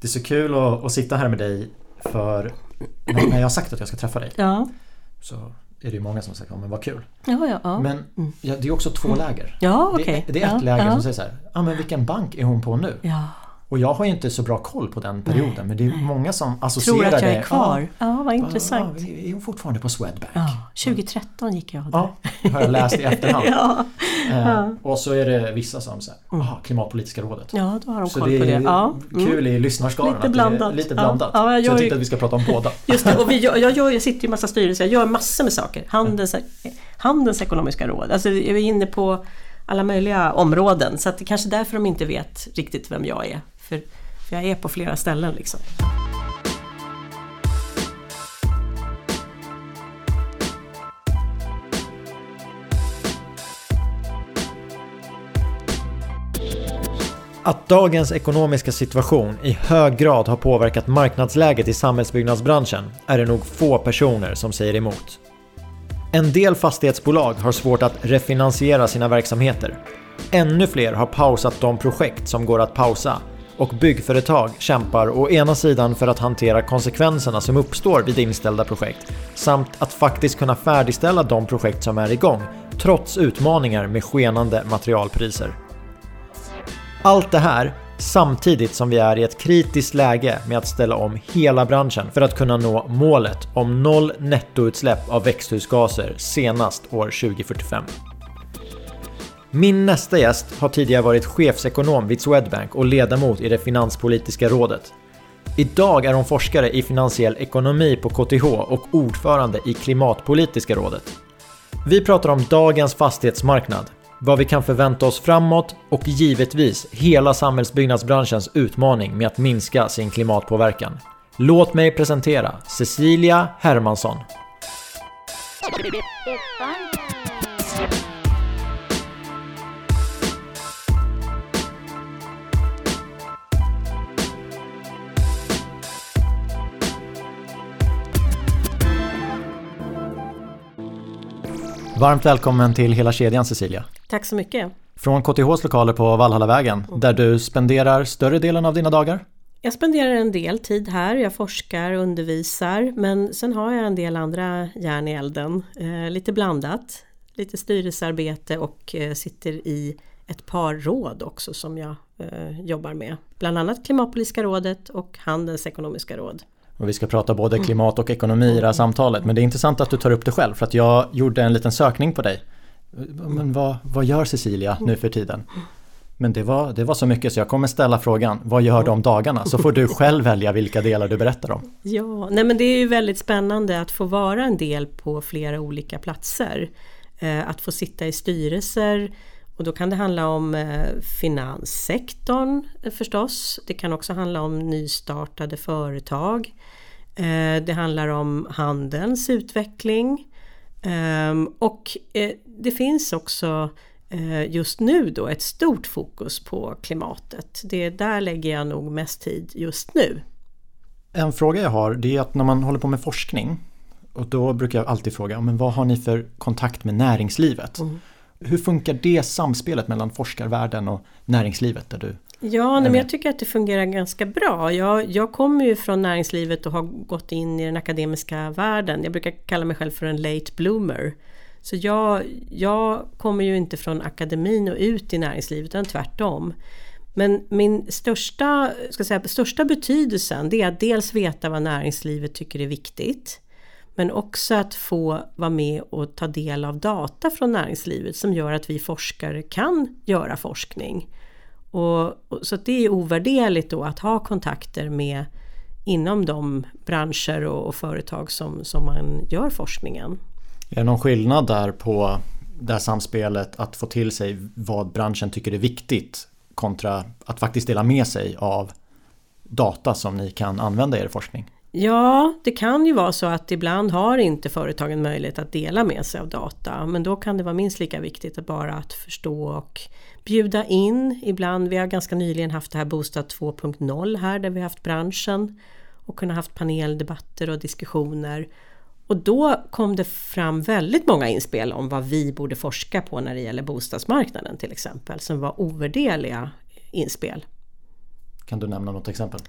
Det är så kul att, att sitta här med dig för när jag har sagt att jag ska träffa dig Ja, så är det ju många som säger ja men vad kul. ja, ja. ja. Men ja, det är också två läger. Ja, Det, okej. är- det är ett läger som säger så här, ja men vilken bank är hon på nu? Ja. Och jag har ju inte så bra koll på den perioden men det är många som associerar Tror att jag det. är kvar. Ja, vad Ja, intressant. ja, är hon fortfarande på Swedbank? Ja, 2013 gick jag där. Ja, har jag läst i efterhand. Ja, Eh, och så är det vissa som säger, aha, Klimatpolitiska rådet. ja då har de Så koll det på är det. Ja. mm. kul i lyssnarskaran Lite att blandat. det är lite Ja. blandat. Ja, jag så jag tyckte ju- att vi ska prata om båda. Just det, och vi, jag, jag, gör, jag sitter i massa styrelser, jag gör massor med saker. Handels, handels ekonomiska råd, alltså jag är inne på alla möjliga områden. Så att det är kanske därför de inte vet riktigt vem jag är. För, för jag är på flera ställen liksom. Att dagens ekonomiska situation i hög grad har påverkat marknadsläget i samhällsbyggnadsbranschen är det nog få personer som säger emot. En del fastighetsbolag har svårt att refinansiera sina verksamheter. Ännu fler har pausat de projekt som går att pausa och byggföretag kämpar å ena sidan för att hantera konsekvenserna som uppstår vid inställda projekt samt att faktiskt kunna färdigställa de projekt som är igång trots utmaningar med skenande materialpriser. Allt det här samtidigt som vi är i ett kritiskt läge med att ställa om hela branschen för att kunna nå målet om noll nettoutsläpp av växthusgaser senast år 2045. Min nästa gäst har tidigare varit chefsekonom vid Swedbank och ledamot i det finanspolitiska rådet. Idag är hon forskare i finansiell ekonomi på KTH och ordförande i Klimatpolitiska rådet. Vi pratar om dagens fastighetsmarknad, vad vi kan förvänta oss framåt och givetvis hela samhällsbyggnadsbranschens utmaning med att minska sin klimatpåverkan. Låt mig presentera Cecilia Hermansson. Varmt välkommen till hela kedjan Cecilia. Tack så mycket. Från KTHs lokaler på Valhallavägen där du spenderar större delen av dina dagar. Jag spenderar en del tid här, jag forskar, undervisar men sen har jag en del andra järn i elden. Eh, lite blandat, lite styrelsearbete och eh, sitter i ett par råd också som jag eh, jobbar med. Bland annat Klimatpolitiska rådet och Handelns ekonomiska råd. Och vi ska prata både klimat och ekonomi i det här samtalet. Men det är intressant att du tar upp det själv för att jag gjorde en liten sökning på dig. Men vad, vad gör Cecilia nu för tiden? Men det var, det var så mycket så jag kommer ställa frågan, vad gör du om dagarna? Så får du själv välja vilka delar du berättar om. Ja, nej men det är ju väldigt spännande att få vara en del på flera olika platser. Eh, att få sitta i styrelser och då kan det handla om eh, finanssektorn eh, förstås. Det kan också handla om nystartade företag. Eh, det handlar om handelns utveckling. Ehm, och eh, det finns också eh, just nu då ett stort fokus på klimatet. Det där lägger jag nog mest tid just nu. En fråga jag har det är att när man håller på med forskning och då brukar jag alltid fråga, men vad har ni för kontakt med näringslivet? Hur funkar det samspelet mellan forskarvärlden och näringslivet där du Ja, men jag tycker att det fungerar ganska bra. Jag, jag kommer ju från näringslivet och har gått in i den akademiska världen. Jag brukar kalla mig själv för en late bloomer. Så jag, jag kommer ju inte från akademin och ut i näringslivet, utan tvärtom. Men min största, ska säga, största betydelsen det är att dels veta vad näringslivet tycker är viktigt. Men också att få vara med och ta del av data från näringslivet som gör att vi forskare kan göra forskning. Och, och, så att det är ovärderligt då att ha kontakter med inom de branscher och, och företag som, som man gör forskningen. Är det någon skillnad där på det här samspelet att få till sig vad branschen tycker är viktigt kontra att faktiskt dela med sig av data som ni kan använda i er forskning? Ja, det kan ju vara så att ibland har inte företagen möjlighet att dela med sig av data. Men då kan det vara minst lika viktigt att bara att förstå och bjuda in. Ibland, vi har ganska nyligen haft det här Bostad 2.0 här där vi har haft branschen och kunnat haft paneldebatter och diskussioner. Och då kom det fram väldigt många inspel om vad vi borde forska på när det gäller bostadsmarknaden till exempel, som var ovärderliga inspel. Kan du nämna något exempel?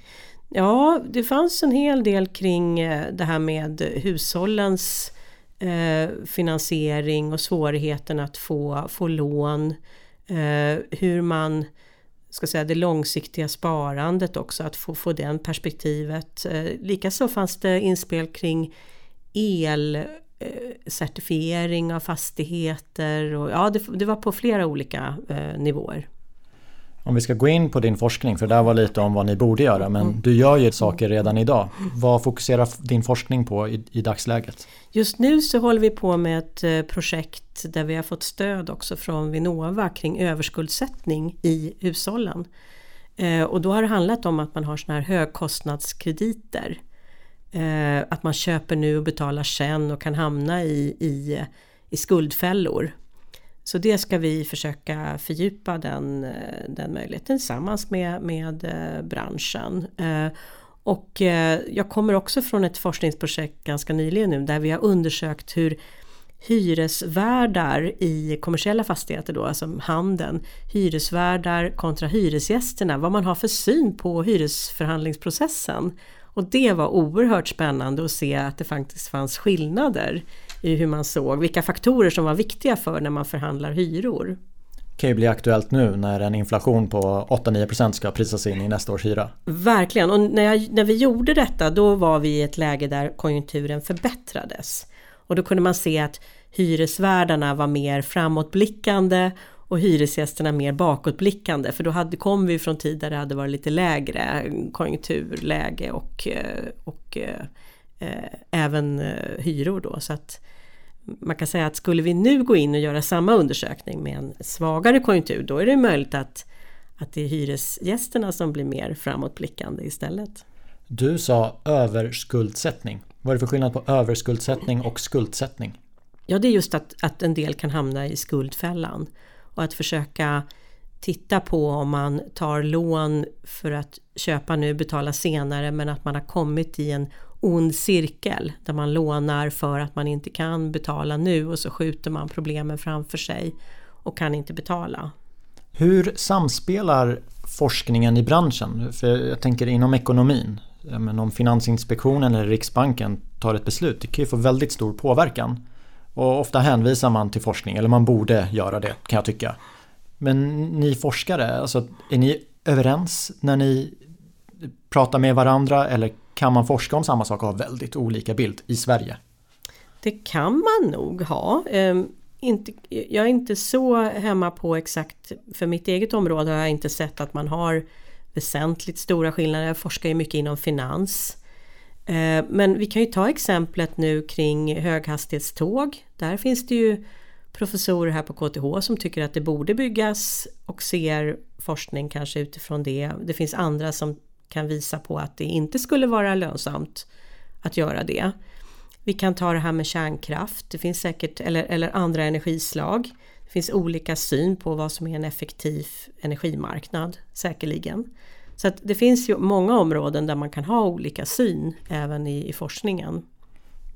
Ja, det fanns en hel del kring eh, det här med hushållens eh, finansiering och svårigheten att få, få lån. Eh, hur man ska säga, det långsiktiga sparandet också, att få, få den perspektivet. Eh, Likaså fanns det inspel kring elcertifiering eh, av fastigheter och ja, det, det var på flera olika eh, nivåer. Om vi ska gå in på din forskning, för det där var lite om vad ni borde göra, men mm. du gör ju saker redan idag. Vad fokuserar din forskning på i, i dagsläget? Just nu så håller vi på med ett eh, projekt där vi har fått stöd också från Vinnova kring överskuldsättning i hushållen. Eh, och då har det handlat om att man har sådana här högkostnadskrediter. Eh, att man köper nu och betalar sen och kan hamna i, i, i skuldfällor. Så det ska vi försöka fördjupa den, eh, den möjligheten tillsammans med, med eh, branschen. Eh, och jag kommer också från ett forskningsprojekt ganska nyligen nu där vi har undersökt hur hyresvärdar i kommersiella fastigheter då, alltså handeln, hyresvärdar kontra hyresgästerna, vad man har för syn på hyresförhandlingsprocessen. Och det var oerhört spännande att se att det faktiskt fanns skillnader i hur man såg, vilka faktorer som var viktiga för när man förhandlar hyror kan ju bli aktuellt nu när en inflation på 8-9% ska prisas in i nästa års hyra. Verkligen, och när, jag, när vi gjorde detta då var vi i ett läge där konjunkturen förbättrades. Och då kunde man se att hyresvärdarna var mer framåtblickande och hyresgästerna mer bakåtblickande för då hade, kom vi från tid där det hade varit lite lägre konjunkturläge och, eh, och eh, även eh, hyror då. Så att man kan säga att skulle vi nu gå in och göra samma undersökning med en svagare konjunktur då är det möjligt att, att det är hyresgästerna som blir mer framåtblickande istället. Du sa överskuldsättning. Vad är det för skillnad på överskuldsättning och skuldsättning? Ja, det är just att, att en del kan hamna i skuldfällan och att försöka titta på om man tar lån för att köpa nu, betala senare men att man har kommit i en ond cirkel där man lånar för att man inte kan betala nu och så skjuter man problemen framför sig och kan inte betala. Hur samspelar forskningen i branschen? För jag tänker inom ekonomin. Men om Finansinspektionen eller Riksbanken tar ett beslut, det kan ju få väldigt stor påverkan. Och ofta hänvisar man till forskning, eller man borde göra det kan jag tycka. Men ni forskare, alltså, är ni överens när ni pratar med varandra eller kan man forska om samma sak och ha väldigt olika bild i Sverige? Det kan man nog ha. Ehm, inte, jag är inte så hemma på exakt, för mitt eget område har jag inte sett att man har väsentligt stora skillnader. Jag forskar ju mycket inom finans. Ehm, men vi kan ju ta exemplet nu kring höghastighetståg. Där finns det ju professorer här på KTH som tycker att det borde byggas och ser forskning kanske utifrån det. Det finns andra som kan visa på att det inte skulle vara lönsamt att göra det. Vi kan ta det här med kärnkraft, det finns säkert, eller, eller andra energislag. Det finns olika syn på vad som är en effektiv energimarknad, säkerligen. Så att det finns ju många områden där man kan ha olika syn även i, i forskningen.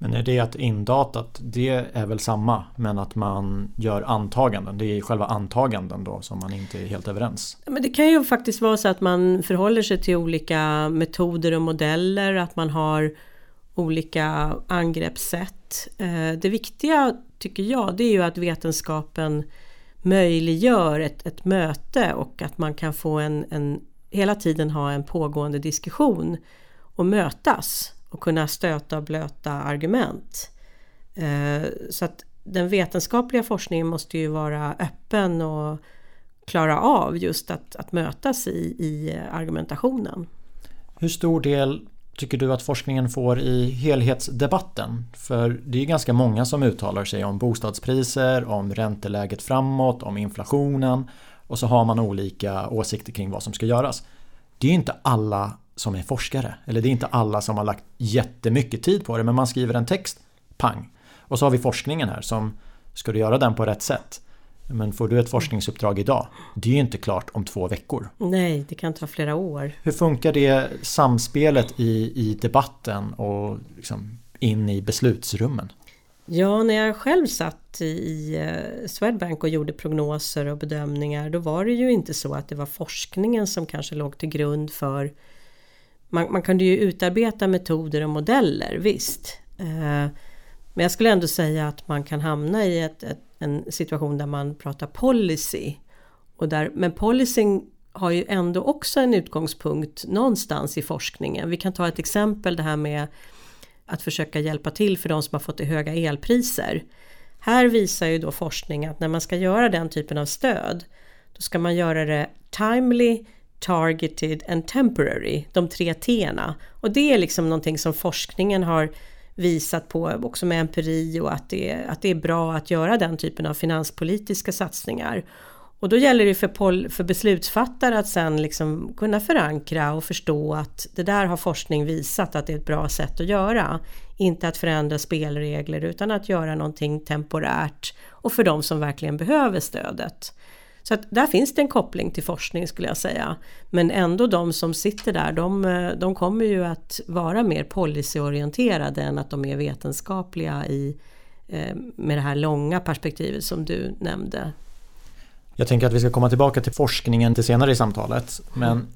Men är det att indatat, det är väl samma men att man gör antaganden? Det är själva antaganden då som man inte är helt överens? Men det kan ju faktiskt vara så att man förhåller sig till olika metoder och modeller, att man har olika angreppssätt. Eh, det viktiga tycker jag det är ju att vetenskapen möjliggör ett, ett möte och att man kan få en, en hela tiden ha en pågående diskussion och mötas och kunna stöta och blöta argument. Eh, så att den vetenskapliga forskningen måste ju vara öppen och klara av just att, att mötas i, i argumentationen. Hur stor del tycker du att forskningen får i helhetsdebatten? För det är ganska många som uttalar sig om bostadspriser, om ränteläget framåt, om inflationen och så har man olika åsikter kring vad som ska göras. Det är inte alla som är forskare. Eller det är inte alla som har lagt jättemycket tid på det men man skriver en text, pang. Och så har vi forskningen här som ska du göra den på rätt sätt. Men får du ett forskningsuppdrag idag, det är ju inte klart om två veckor. Nej, det kan ta flera år. Hur funkar det samspelet i, i debatten och liksom in i beslutsrummen? Ja, när jag själv satt i eh, Swedbank och gjorde prognoser och bedömningar då var det ju inte så att det var forskningen som kanske låg till grund för man, man kunde ju utarbeta metoder och modeller, visst. Eh, men jag skulle ändå säga att man kan hamna i ett, ett, en situation där man pratar policy. Och där, men policyn har ju ändå också en utgångspunkt någonstans i forskningen. Vi kan ta ett exempel det här med att försöka hjälpa till för de som har fått det höga elpriser. Här visar ju då forskning att när man ska göra den typen av stöd då ska man göra det timely, targeted and temporary, de tre T'na. Och det är liksom någonting som forskningen har visat på också med empiri och att det, att det är bra att göra den typen av finanspolitiska satsningar. Och då gäller det för, pol, för beslutsfattare att sen liksom kunna förankra och förstå att det där har forskning visat att det är ett bra sätt att göra. Inte att förändra spelregler utan att göra någonting temporärt och för de som verkligen behöver stödet. Så att där finns det en koppling till forskning skulle jag säga. Men ändå de som sitter där, de, de kommer ju att vara mer policyorienterade än att de är vetenskapliga i, eh, med det här långa perspektivet som du nämnde. Jag tänker att vi ska komma tillbaka till forskningen lite senare i samtalet. Men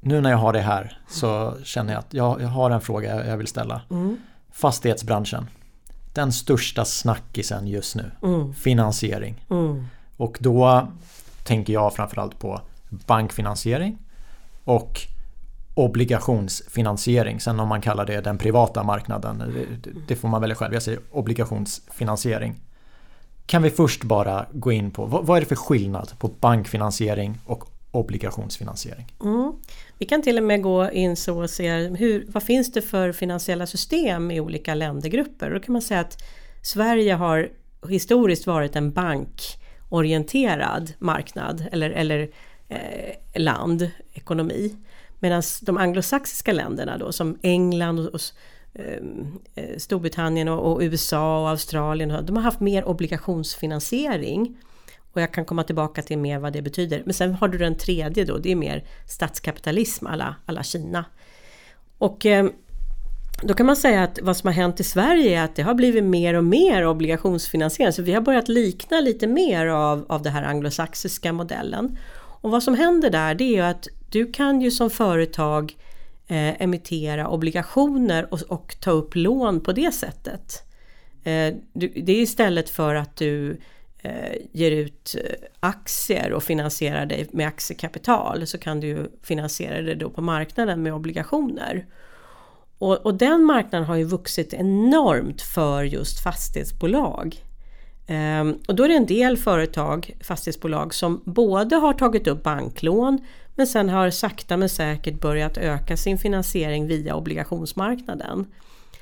nu när jag har det här så känner jag att jag, jag har en fråga jag vill ställa. Mm. Fastighetsbranschen. Den största snackisen just nu. Mm. Finansiering. Mm. Och då tänker jag framförallt på bankfinansiering och obligationsfinansiering. Sen om man kallar det den privata marknaden, det, det får man välja själv. Jag säger obligationsfinansiering. Kan vi först bara gå in på vad, vad är det för skillnad på bankfinansiering och obligationsfinansiering? Mm. Vi kan till och med gå in så och se hur, vad finns det för finansiella system i olika ländergrupper. Då kan man säga att Sverige har historiskt varit en bank orienterad marknad eller, eller eh, land, ekonomi. Medan de anglosaxiska länderna då som England och, och Eh, eh Storbritannien och USA och Australien, de har haft mer obligationsfinansiering. Och jag kan komma tillbaka till mer vad det betyder. Men sen har du den tredje då, det är mer statskapitalism alla, alla Kina. Och eh, då kan man säga att vad som har hänt i Sverige är att det har blivit mer och mer obligationsfinansiering. Så vi har börjat likna lite mer av, av den här anglosaxiska modellen. Och vad som händer där det är ju att du kan ju som företag eh, emittera obligationer och, och, ta upp lån på det sättet. Eh, du, det är istället för att du eh, ger ut eh, aktier och finansierar dig med aktiekapital så kan du finansiera det då på marknaden med obligationer. Och, och den marknaden har ju vuxit enormt för just fastighetsbolag. Ehm, och då är det en del företag, fastighetsbolag, som både har tagit upp banklån men sen har sakta men säkert börjat öka sin finansiering via obligationsmarknaden.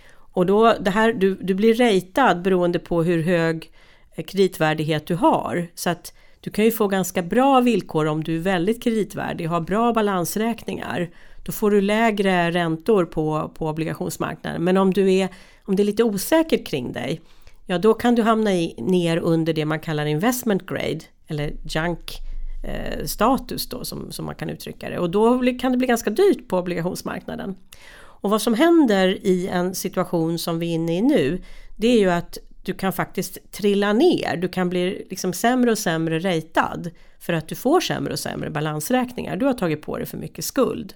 Och då, det här, du, du blir ratad beroende på hur hög eh, kreditvärdighet du har. Så att du kan ju få ganska bra villkor om du är väldigt kreditvärdig och har bra balansräkningar. Då får du lägre räntor på, på obligationsmarknaden. Men om, du är, om det är lite osäkert kring dig, ja då kan du hamna i, ner under det man kallar investment grade eller junk Eh, status då som, som man kan uttrycka det och då kan det bli ganska dyrt på obligationsmarknaden. Och vad som händer i en situation som vi är inne i nu det är ju att du kan faktiskt trilla ner, du kan bli liksom sämre och sämre ratad för att du får sämre och sämre balansräkningar. Du har tagit på dig för mycket skuld.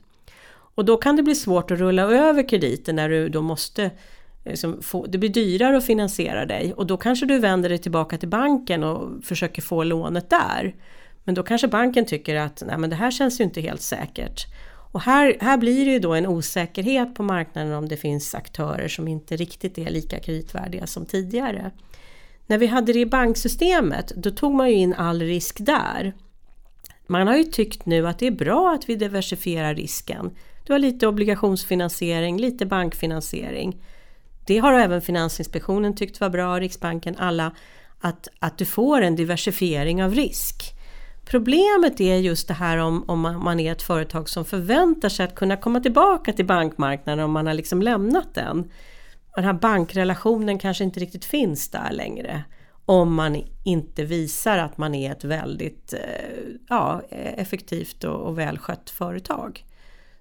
Och då kan det bli svårt att rulla över krediten när du då måste liksom få, det blir dyrare att finansiera dig och då kanske du vänder dig tillbaka till banken och försöker få lånet där. Men då kanske banken tycker att nej, men det här känns ju inte helt säkert. Och här, här blir det ju då en osäkerhet på marknaden om det finns aktörer som inte riktigt är lika kreditvärdiga som tidigare. När vi hade det i banksystemet, då tog man ju in all risk där. Man har ju tyckt nu att det är bra att vi diversifierar risken. Du har lite obligationsfinansiering, lite bankfinansiering. Det har även Finansinspektionen tyckt var bra, Riksbanken, alla, att, att du får en diversifiering av risk. Problemet är just det här om, om man är ett företag som förväntar sig att kunna komma tillbaka till bankmarknaden om man har liksom lämnat den. Den här bankrelationen kanske inte riktigt finns där längre. Om man inte visar att man är ett väldigt eh, ja, effektivt och, och välskött företag.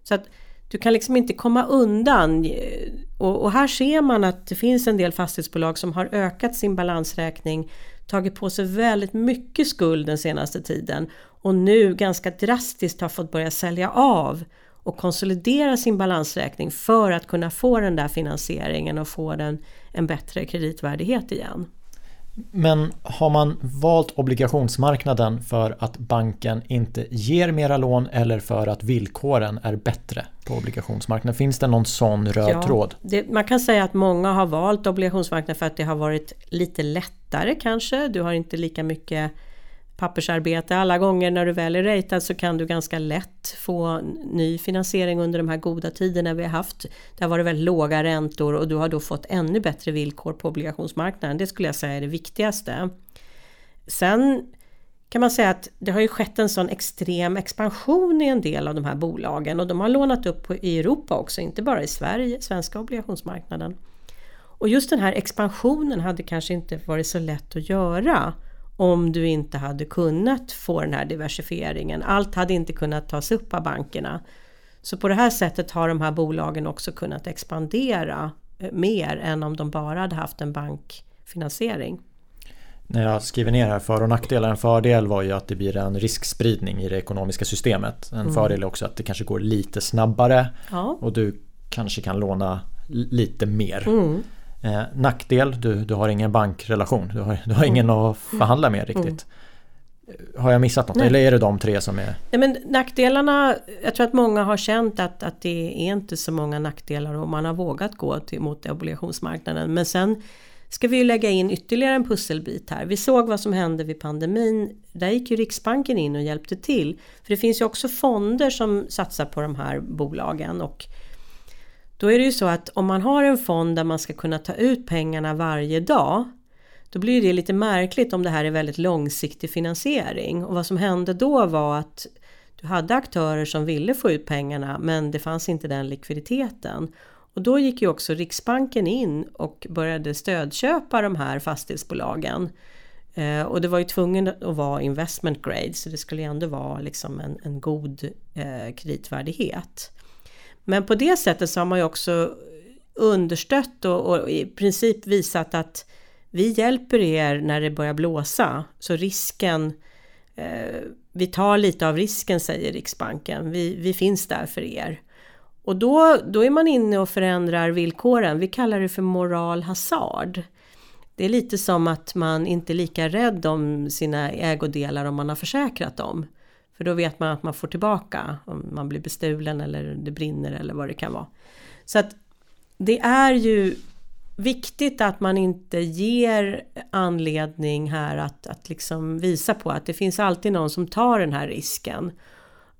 Så att du kan liksom inte komma undan. Och, och, här ser man att det finns en del fastighetsbolag som har ökat sin balansräkning, tagit på sig väldigt mycket skuld den senaste tiden och nu ganska drastiskt har fått börja sälja av och konsolidera sin balansräkning för att kunna få den där finansieringen och få den en bättre kreditvärdighet igen. Men har man valt obligationsmarknaden för att banken inte ger mera lån eller för att villkoren är bättre på obligationsmarknaden? Finns det någon sån röd ja, tråd? Det, man kan säga att många har valt obligationsmarknaden för att det har varit lite lättare kanske. Du har inte lika mycket pappersarbete. Alla gånger när du väl är ratad så kan du ganska lätt få ny finansiering under de här goda tiderna vi har haft. Det har varit väldigt låga räntor och du har då fått ännu bättre villkor på obligationsmarknaden. Det skulle jag säga är det viktigaste. Sen kan man säga att det har ju skett en sån extrem expansion i en del av de här bolagen och de har lånat upp i Europa också, inte bara i Sverige, svenska obligationsmarknaden. Och just den här expansionen hade kanske inte varit så lätt att göra om du inte hade kunnat få den här diversifieringen. Allt hade inte kunnat tas upp av bankerna. Så på det här sättet har de här bolagen också kunnat expandera eh, mer än om de bara hade haft en bankfinansiering. När jag skriver ner här för och nackdelar. En fördel var ju att det blir en riskspridning i det ekonomiska systemet. En mm. fördel är också att det kanske går lite snabbare ja. och du kanske kan låna lite mer. Mm. Eh, nackdel, du, du har ingen bankrelation. Du har, du har ingen mm. att förhandla med riktigt. Mm. Har jag missat något? Nej. Eller är det de tre som är... Nej, men nackdelarna, jag tror att många har känt att, att det är inte så många nackdelar och man har vågat gå till, mot obligationsmarknaden. Men sen ska vi ju lägga in ytterligare en pusselbit här. Vi såg vad som hände vid pandemin. Där gick ju Riksbanken in och hjälpte till. För det finns ju också fonder som satsar på de här bolagen. Och då är det ju så att om man har en fond där man ska kunna ta ut pengarna varje dag då blir det lite märkligt om det här är väldigt långsiktig finansiering. Och vad som hände då var att du hade aktörer som ville få ut pengarna men det fanns inte den likviditeten. Och då gick ju också Riksbanken in och började stödköpa de här fastighetsbolagen. Eh, och det var ju tvungen att vara investment grade så det skulle ju ändå vara liksom en, en god eh, kreditvärdighet. Men på det sättet så har man ju också understött och, och i princip visat att vi hjälper er när det börjar blåsa. Så risken, eh, vi tar lite av risken säger Riksbanken. Vi, vi finns där för er. Och då, då är man inne och förändrar villkoren. Vi kallar det för moral hazard. Det är lite som att man inte är lika rädd om sina ägodelar om man har försäkrat dem. För då vet man att man får tillbaka om man blir bestulen eller det brinner eller vad det kan vara. Så att det är ju viktigt att man inte ger anledning här att, att liksom visa på att det finns alltid någon som tar den här risken.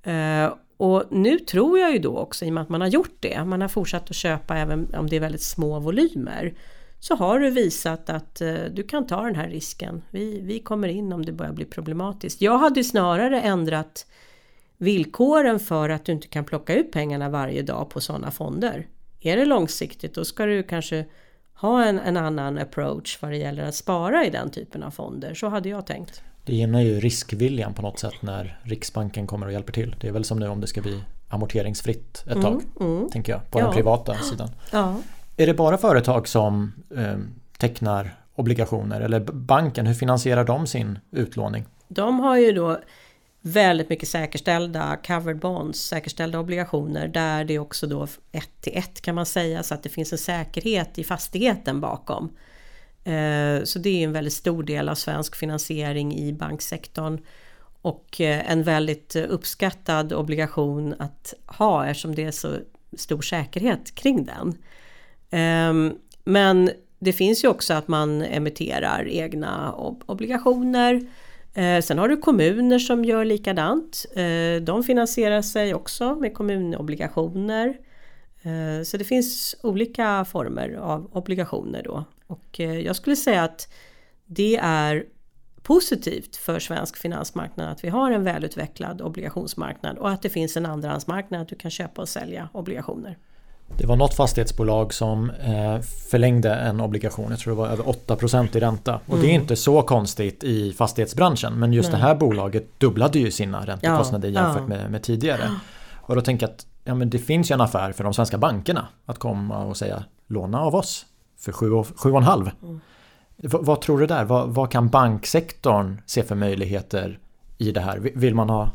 Uh, och nu tror jag ju då också, i och med att man har gjort det, man har fortsatt att köpa även om det är väldigt små volymer, så har du visat att eh, du kan ta den här risken. Vi, vi kommer in om det börjar bli problematiskt. Jag hade snarare ändrat villkoren för att du inte kan plocka ut pengarna varje dag på sådana fonder. Är det långsiktigt då ska du kanske ha en, en annan approach vad det gäller att spara i den typen av fonder. Så hade jag tänkt. Det gynnar ju riskviljan på något sätt när Riksbanken kommer och hjälper till. Det är väl som nu om det ska bli amorteringsfritt ett tag. Mm, mm. Tänker jag, på ja. den privata sidan. Ja. Är det bara företag som eh, tecknar obligationer eller banken, hur finansierar de sin utlåning? De har ju då väldigt mycket säkerställda covered bonds, säkerställda obligationer där det också då ett till ett kan man säga så att det finns en säkerhet i fastigheten bakom. Eh, så det är en väldigt stor del av svensk finansiering i banksektorn och eh, en väldigt uppskattad obligation att ha eftersom det är så stor säkerhet kring den. Ehm, men det finns ju också att man emitterar egna obligationer. Eh, sen har du kommuner som gör likadant. Eh, de finansierar sig också med kommunobligationer. Eh, så det finns olika former av obligationer då. Och jag skulle säga att det är positivt för svensk finansmarknad att vi har en välutvecklad obligationsmarknad och att det finns en andrahandsmarknad att du kan köpa och sälja obligationer. Det var något fastighetsbolag som eh, förlängde en obligation, jag tror det var över 8% i ränta. Och mm. det är mm. inte så konstigt i fastighetsbranschen men just Nej. det här bolaget dubblade ju sina räntekostnader ja, jämfört ja. Med, med, tidigare. Och då tänker jag att ja, men det finns ju en affär för de svenska bankerna att komma och säga låna av oss för 7,5. Mm. Vad tror du där? Vad, vad, kan banksektorn se för möjligheter i det här? Vill man ha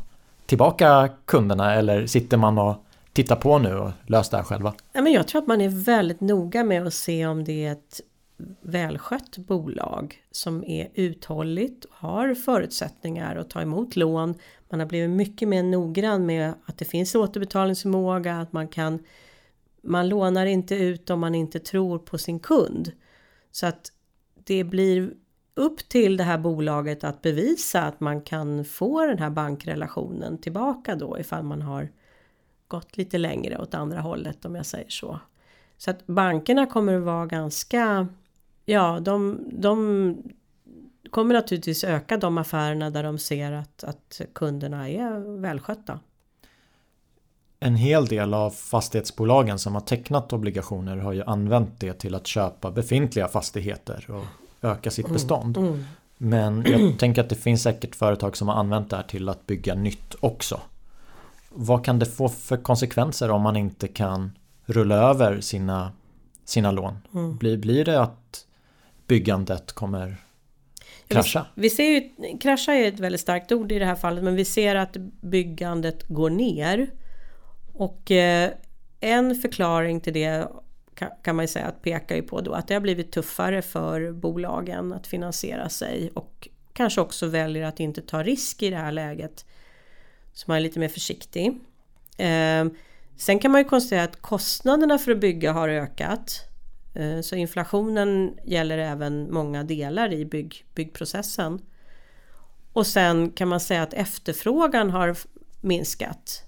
tillbaka kunderna eller sitter man och Titta på nu och lös det här själva? Ja, men jag tror att man är väldigt noga med att se om det är ett välskött bolag som är uthålligt, och har förutsättningar att ta emot lån. Man har blivit mycket mer noggrann med att det finns återbetalningsförmåga, att man kan man lånar inte ut om man inte tror på sin kund. Så att det blir upp till det här bolaget att bevisa att man kan få den här bankrelationen tillbaka då ifall man har gått lite längre åt andra hållet om jag säger så. Så att bankerna kommer att vara ganska Ja, de, de kommer naturligtvis öka de affärerna där de ser att, att kunderna är välskötta. En hel del av fastighetsbolagen som har tecknat obligationer har ju använt det till att köpa befintliga fastigheter och öka sitt mm, bestånd. Mm, mm. Men jag tänker att det finns säkert företag som har använt det här till att bygga nytt också. Vad kan det få för konsekvenser om man inte kan rulla över sina, sina lån? Mm. Blir, blir det att byggandet kommer krascha? Vi, vi ser ju, krascha är ett väldigt starkt ord i det här fallet men vi ser att byggandet går ner. Och eh, en förklaring till det kan man ju säga att pekar ju på då att det har blivit tuffare för bolagen att finansiera sig och kanske också väljer att inte ta risk i det här läget. Så man är lite mer försiktig. Eh, sen kan man ju konstatera att kostnaderna för att bygga har ökat. Eh, så inflationen gäller även många delar i bygg, byggprocessen. Och sen kan man säga att efterfrågan har minskat.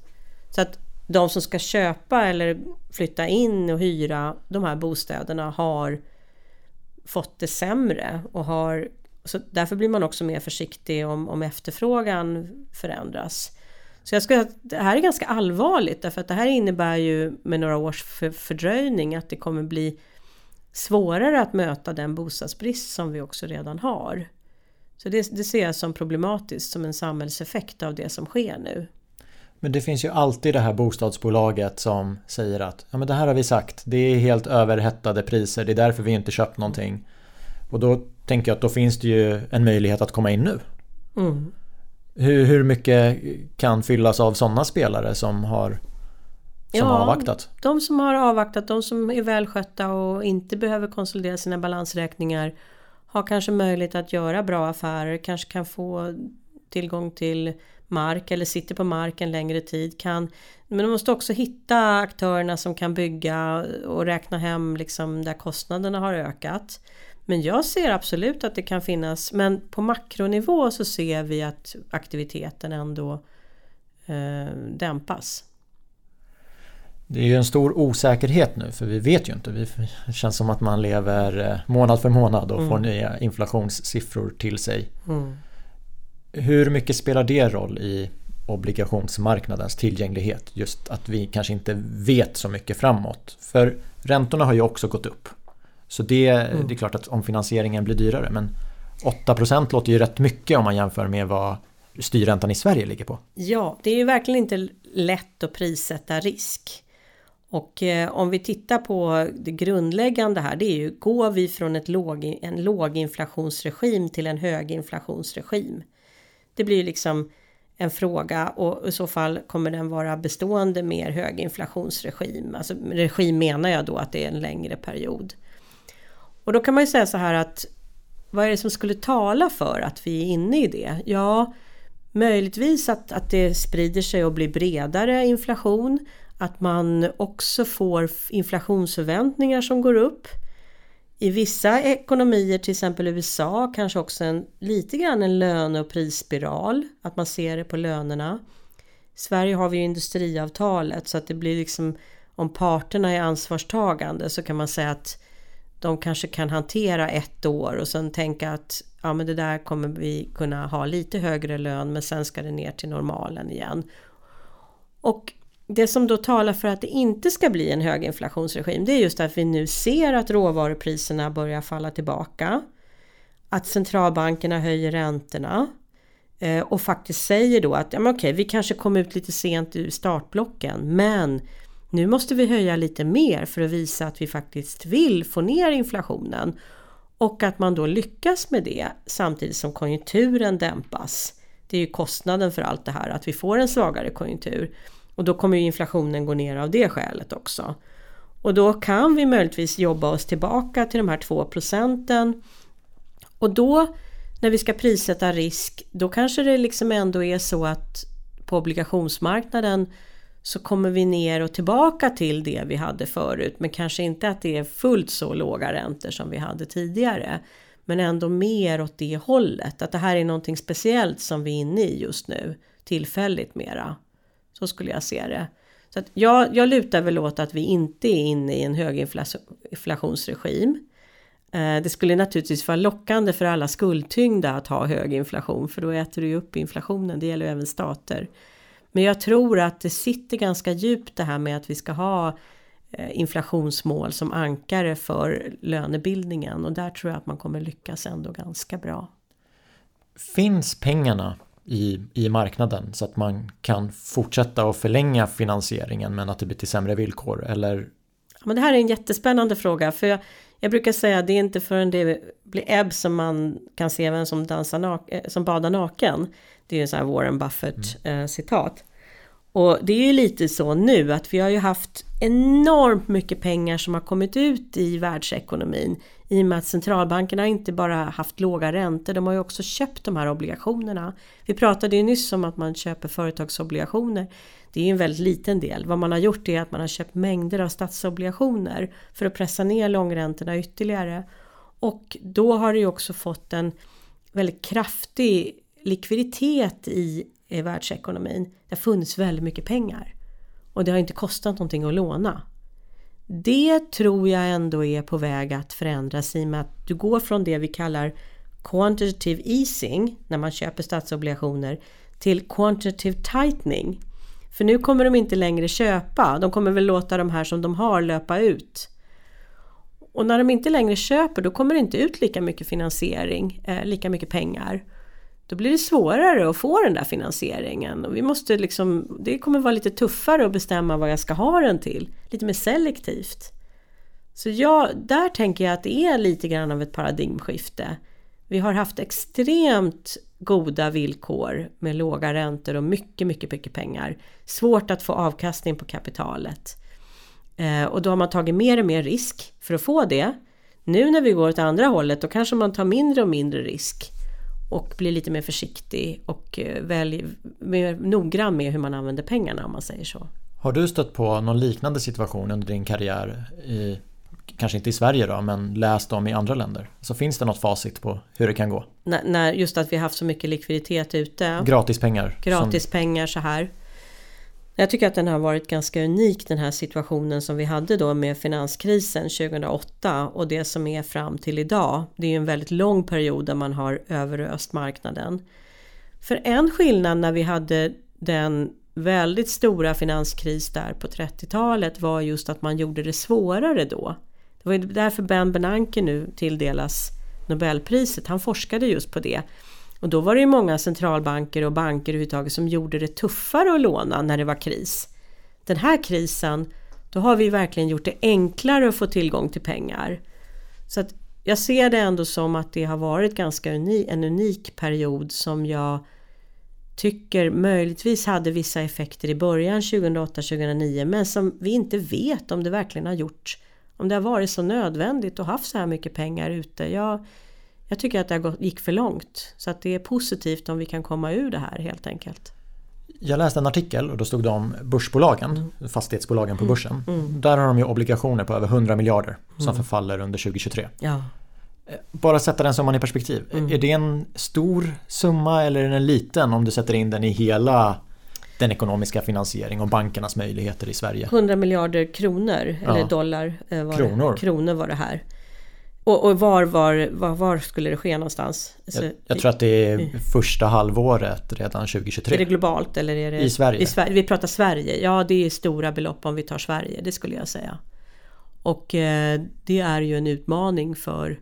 Så att de som ska köpa eller flytta in och hyra de här bostäderna har fått det sämre och har så därför blir man också mer försiktig om, om efterfrågan förändras. Så jag att det här är ganska allvarligt därför att det här innebär ju med några års för, fördröjning att det kommer bli svårare att möta den bostadsbrist som vi också redan har. Så det, det ser jag som problematiskt som en samhällseffekt av det som sker nu. Men det finns ju alltid det här bostadsbolaget som säger att ja, men det här har vi sagt, det är helt överhettade priser, det är därför vi inte köpt någonting. Och då tänker jag att då finns det ju en möjlighet att komma in nu. Mm. Hur, hur mycket kan fyllas av sådana spelare som har som ja, har avvaktat? De som har avvaktat, de som är välskötta och inte behöver konsolidera sina balansräkningar har kanske möjlighet att göra bra affärer, kanske kan få tillgång till mark eller sitter på mark en längre tid kan men de måste också hitta aktörerna som kan bygga och räkna hem liksom där kostnaderna har ökat. Men jag ser absolut att det kan finnas men på makronivå så ser vi att aktiviteten ändå eh, dämpas. Det är ju en stor osäkerhet nu för vi vet ju inte. Det känns som att man lever eh, månad för månad och mm. får nya inflationssiffror till sig. Mm. Hur mycket spelar det roll i obligationsmarknadens tillgänglighet? Just att vi kanske inte vet så mycket framåt. För räntorna har ju också gått upp. Så det, mm. det är klart att om finansieringen blir dyrare men 8% låter ju rätt mycket om man jämför med vad styrräntan i Sverige ligger på. Ja, det är ju verkligen inte lätt att prissätta risk. Och eh, om vi tittar på det grundläggande här, det är ju går vi från ett låg, en låginflationsregim till en höginflationsregim? Det blir liksom en fråga och i så fall kommer den vara bestående mer höginflationsregim. Alltså regim menar jag då att det är en längre period. Och då kan man ju säga så här att vad är det som skulle tala för att vi är inne i det? Ja, möjligtvis att, att det sprider sig och blir bredare inflation. Att man också får inflationsförväntningar som går upp. I vissa ekonomier, till exempel USA, kanske också en, lite grann en löne och prisspiral. Att man ser det på lönerna. I Sverige har vi ju industriavtalet så att det blir liksom om parterna är ansvarstagande så kan man säga att de kanske kan hantera ett år och sen tänka att ja men det där kommer vi kunna ha lite högre lön men sen ska det ner till normalen igen. Och det som då talar för att det inte ska bli en höginflationsregim det är just att vi nu ser att råvarupriserna börjar falla tillbaka. Att centralbankerna höjer räntorna. Eh, och faktiskt säger då att ja, men okej, vi kanske kom ut lite sent ur startblocken men nu måste vi höja lite mer för att visa att vi faktiskt vill få ner inflationen. Och att man då lyckas med det samtidigt som konjunkturen dämpas. Det är ju kostnaden för allt det här, att vi får en svagare konjunktur. Och då kommer ju inflationen gå ner av det skälet också. Och då kan vi möjligtvis jobba oss tillbaka till de här 2 procenten. Och då när vi ska prissätta risk, då kanske det liksom ändå är så att på obligationsmarknaden så kommer vi ner och tillbaka till det vi hade förut. Men kanske inte att det är fullt så låga räntor som vi hade tidigare. Men ändå mer åt det hållet. Att det här är någonting speciellt som vi är inne i just nu. Tillfälligt mera. Så skulle jag se det. Så att jag, jag lutar väl åt att vi inte är inne i en höginflationsregim. Eh, det skulle naturligtvis vara lockande för alla skuldtyngda att ha hög inflation för då äter du ju upp inflationen, det gäller ju även stater. Men jag tror att det sitter ganska djupt det här med att vi ska ha eh, inflationsmål som ankare för lönebildningen och där tror jag att man kommer lyckas ändå ganska bra. Finns pengarna i, i marknaden så att man kan fortsätta och förlänga finansieringen men att det blir till sämre villkor eller? Ja, men det här är en jättespännande fråga för jag, jag brukar säga att det är inte förrän det blir ebb som man kan se vem som, dansar eh, som badar naken. Det är en sån här Warren Buffett mm. eh. Och det är ju lite så nu att vi har ju haft enormt mycket pengar som har kommit ut i världsekonomin i och med att centralbankerna inte bara haft låga räntor, de har ju också köpt de här obligationerna. Vi pratade ju nyss om att man köper företagsobligationer. Det är ju en väldigt liten del. Vad man har gjort är att man har köpt mängder av statsobligationer för att pressa ner långräntorna ytterligare. Och då har det ju också fått en väldigt kraftig likviditet i i världsekonomin. Det har funnits väldigt mycket pengar. Och det har inte kostat någonting att låna. Det tror jag ändå är på väg att förändras i och med att du går från det vi kallar quantitative easing när man köper statsobligationer till quantitative tightening. För nu kommer de inte längre köpa, de kommer väl låta de här som de har löpa ut. Och när de inte längre köper då kommer det inte ut lika mycket finansiering, eh, lika mycket pengar då blir det svårare att få den där finansieringen. Och vi måste liksom, det kommer vara lite tuffare att bestämma vad jag ska ha den till. Lite mer selektivt. Så jag, där tänker jag att det är lite grann av ett paradigmskifte. Vi har haft extremt goda villkor med låga räntor och mycket, mycket, mycket pengar. Svårt att få avkastning på kapitalet. Eh, och då har man tagit mer och mer risk för att få det. Nu när vi går åt andra hållet då kanske man tar mindre och mindre risk och blir lite mer försiktig och eh, välj, mer noggrann med hur man använder pengarna om man säger så. Har du stött på någon liknande situation under din karriär? I, kanske inte i Sverige då, men läst om i andra länder? Så finns det något facit på hur det kan gå? När, när just att vi har haft så mycket likviditet ute. Gratispengar. Gratispengar så här. Jag tycker att den har varit ganska unik den här situationen som vi hade då med finanskrisen 2008 och det som är fram till idag. Det är ju en väldigt lång period där man har överöst marknaden. För en skillnad när vi hade den väldigt stora finanskris där på 30-talet var just att man gjorde det svårare då. Det var därför Ben Bernanke nu tilldelas Nobelpriset. Han forskade just på det. Och då var det ju många centralbanker och banker överhuvudtaget som gjorde det tuffare att låna när det var kris. Den här krisen, då har vi verkligen gjort det enklare att få tillgång till pengar. Så att jag ser det ändå som att det har varit ganska unik, en unik period som jag tycker möjligtvis hade vissa effekter i början 2008-2009 men som vi inte vet om det verkligen har gjort om det har varit så nödvändigt att ha så här mycket pengar ute. Jag, jag tycker att det gick för långt. Så att det är positivt om vi kan komma ur det här helt enkelt. Jag läste en artikel och då stod det om börsbolagen, mm. fastighetsbolagen på mm. börsen. Mm. Där har de ju obligationer på över 100 miljarder som mm. förfaller under 2023. Ja. Eh, bara sätta den summan i perspektiv. Mm. Är det en stor summa eller är den liten om du sätter in den i hela den ekonomiska finansiering och bankernas möjligheter i Sverige? 100 miljarder kronor eller ja. dollar. Eh, var kronor. Det, kronor var det här. Och, och var, var, var, var, skulle det ske någonstans? Alltså, jag, jag, tror att det är första halvåret redan 2023. Är det globalt eller är det i Sverige? I Sverige. Vi pratar Sverige. Ja, det är stora belopp om vi tar Sverige, det skulle jag säga. Och eh, det är ju en utmaning för,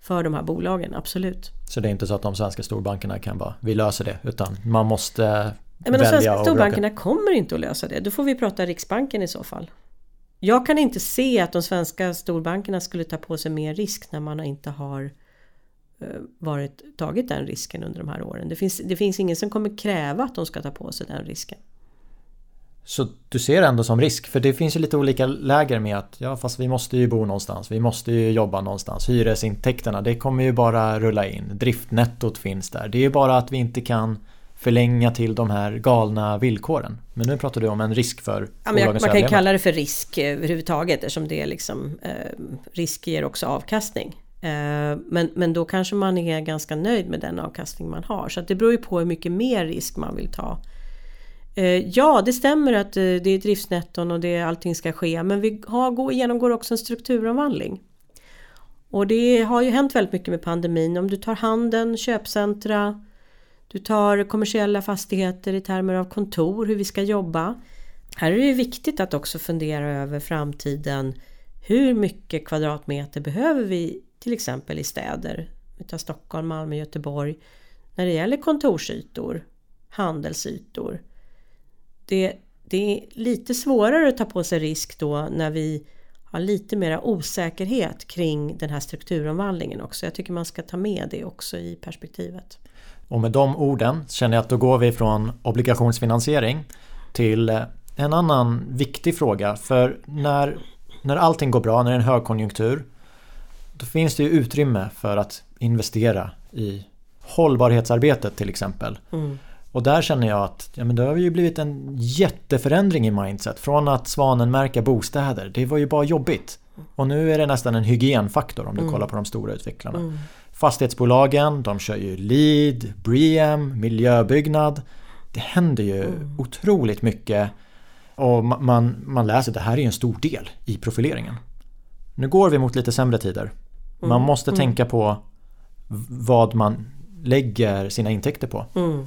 för de här bolagen, absolut. Så det är inte så att de svenska storbankerna kan bara, vi löser det, utan man måste men De svenska storbankerna kommer inte att lösa det. Då får vi prata Riksbanken i så fall. Jag kan inte se att de svenska storbankerna skulle ta på sig mer risk när man inte har eh, varit, tagit den risken under de här åren. Det finns, det finns ingen som kommer kräva att de ska ta på sig den risken. Så du ser det ändå som risk, för det finns ju lite olika läger med att ja fast vi måste ju bo någonstans, vi måste ju jobba någonstans. Hyresintäkterna, det kommer ju bara rulla in. Driftnettot finns där. Det är ju bara att vi inte kan förlänga till de här galna villkoren. Men nu pratar du om en risk för ja, men jag, Man kan ju kalla det för risk överhuvudtaget eftersom det är liksom eh, risk ger också avkastning. Eh, men, men då kanske man är ganska nöjd med den avkastning man har. Så det beror ju på hur mycket mer risk man vill ta. Eh, ja, det stämmer att eh, det är driftsnetton och det, allting ska ske. Men vi har, genomgår också en strukturomvandling. Och det har ju hänt väldigt mycket med pandemin. Om du tar handeln, köpcentra, du tar kommersiella fastigheter i termer av kontor, hur vi ska jobba. Här är det viktigt att också fundera över framtiden. Hur mycket kvadratmeter behöver vi till exempel i städer? Vi tar Stockholm, Malmö, Göteborg. När det gäller kontorsytor, handelsytor. Det, det är lite svårare att ta på sig risk då när vi har lite mera osäkerhet kring den här strukturomvandlingen också. Jag tycker man ska ta med det också i perspektivet. Och med de orden känner jag att då går vi från obligationsfinansiering till eh, en annan viktig fråga. För när, när allting går bra, när det är en högkonjunktur, då finns det ju utrymme för att investera i hållbarhetsarbetet till exempel. Mm. Och där känner jag att ja, men det har ju blivit en jätteförändring i mindset. Från att svanenmärka bostäder, det var ju bara jobbigt. Och nu är det nästan en hygienfaktor om du mm. kollar på de stora utvecklarna. Mm. Fastighetsbolagen, de kör ju LEED, BREEAM, miljöbyggnad. Det händer ju mm. otroligt mycket. Och man, man läser att det här är en stor del i profileringen. Nu går vi mot lite sämre tider. Man mm. måste mm. tänka på vad man lägger sina intäkter på. Mm.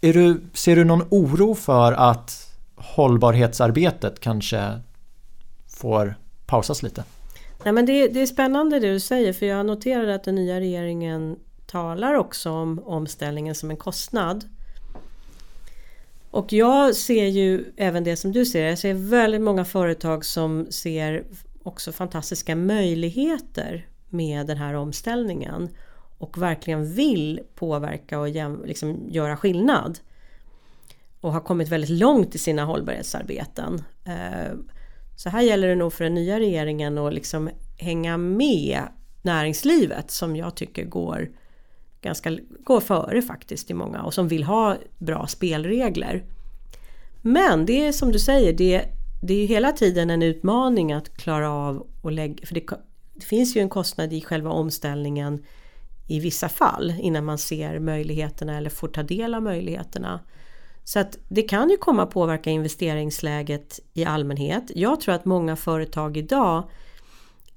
Du, ser du någon oro för att hållbarhetsarbetet kanske får pausas lite? Nej, men det, det är spännande det du säger för jag noterade att den nya regeringen talar också om omställningen som en kostnad. Och jag ser ju även det som du ser. Jag ser väldigt många företag som ser också fantastiska möjligheter med den här omställningen och verkligen vill påverka och liksom göra skillnad. Och har kommit väldigt långt i sina hållbarhetsarbeten. Eh, så här gäller det nog för den nya regeringen att liksom hänga med näringslivet som jag tycker går ganska går före faktiskt i många och som vill ha bra spelregler. Men det är som du säger, det, det är hela tiden en utmaning att klara av och lägga, för det, det finns ju en kostnad i själva omställningen i vissa fall innan man ser möjligheterna eller får ta del av möjligheterna. Så att det kan ju komma att påverka investeringsläget i allmänhet. Jag tror att många företag idag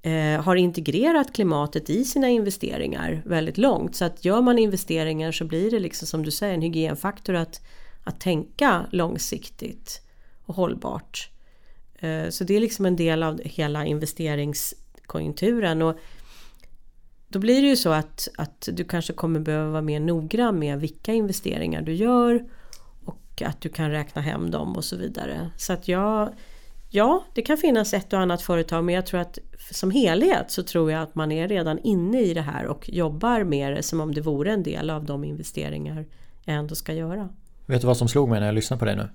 eh, har integrerat klimatet i sina investeringar väldigt långt. Så att gör man investeringar så blir det liksom som du säger en hygienfaktor att, att tänka långsiktigt och hållbart. Eh, så det är liksom en del av hela investeringskonjunkturen. Och då blir det ju så att, att du kanske kommer behöva vara mer noggrann med vilka investeringar du gör och att du kan räkna hem dem och så vidare. Så att jag, ja, det kan finnas ett och annat företag men jag tror att som helhet så tror jag att man är redan inne i det här och jobbar med det som om det vore en del av de investeringar jag ändå ska göra. Vet du vad som slog mig när jag lyssnade på dig nu?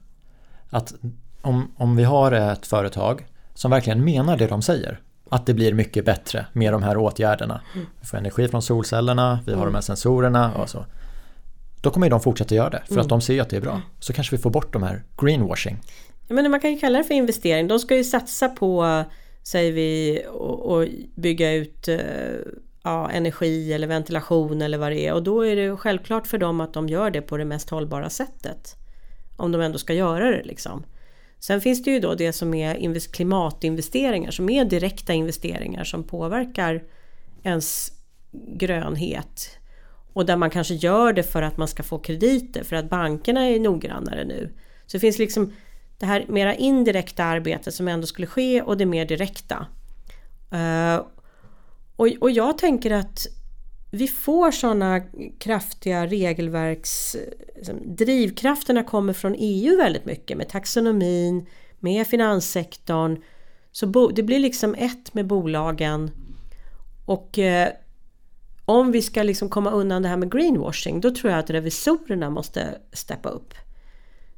Att om, om vi har ett företag som verkligen menar det de säger att det blir mycket bättre med de här åtgärderna. Mm. Vi får energi från solcellerna, vi har de här sensorerna och så. Då kommer de fortsätta göra det för att mm. de ser att det är bra. Så kanske vi får bort de här greenwashing. Jag menar, man kan ju kalla det för investering. De ska ju satsa på, säger vi, och bygga ut eh, ja, energi eller ventilation eller vad det är. Och då är det självklart för dem att de gör det på det mest hållbara sättet. Om de ändå ska göra det liksom. Sen finns det ju då det som är klimatinvesteringar som är direkta investeringar som påverkar ens grönhet och där man kanske gör det för att man ska få krediter för att bankerna är noggrannare nu. Så det finns liksom det här mera indirekta arbetet som ändå skulle ske och det mer direkta. Uh, och, och jag tänker att vi får sådana kraftiga regelverks... Liksom, drivkrafterna kommer från EU väldigt mycket med taxonomin, med finanssektorn. Så det blir liksom ett med bolagen. Och eh, om vi ska liksom komma undan det här med greenwashing då tror jag att revisorerna måste steppa upp.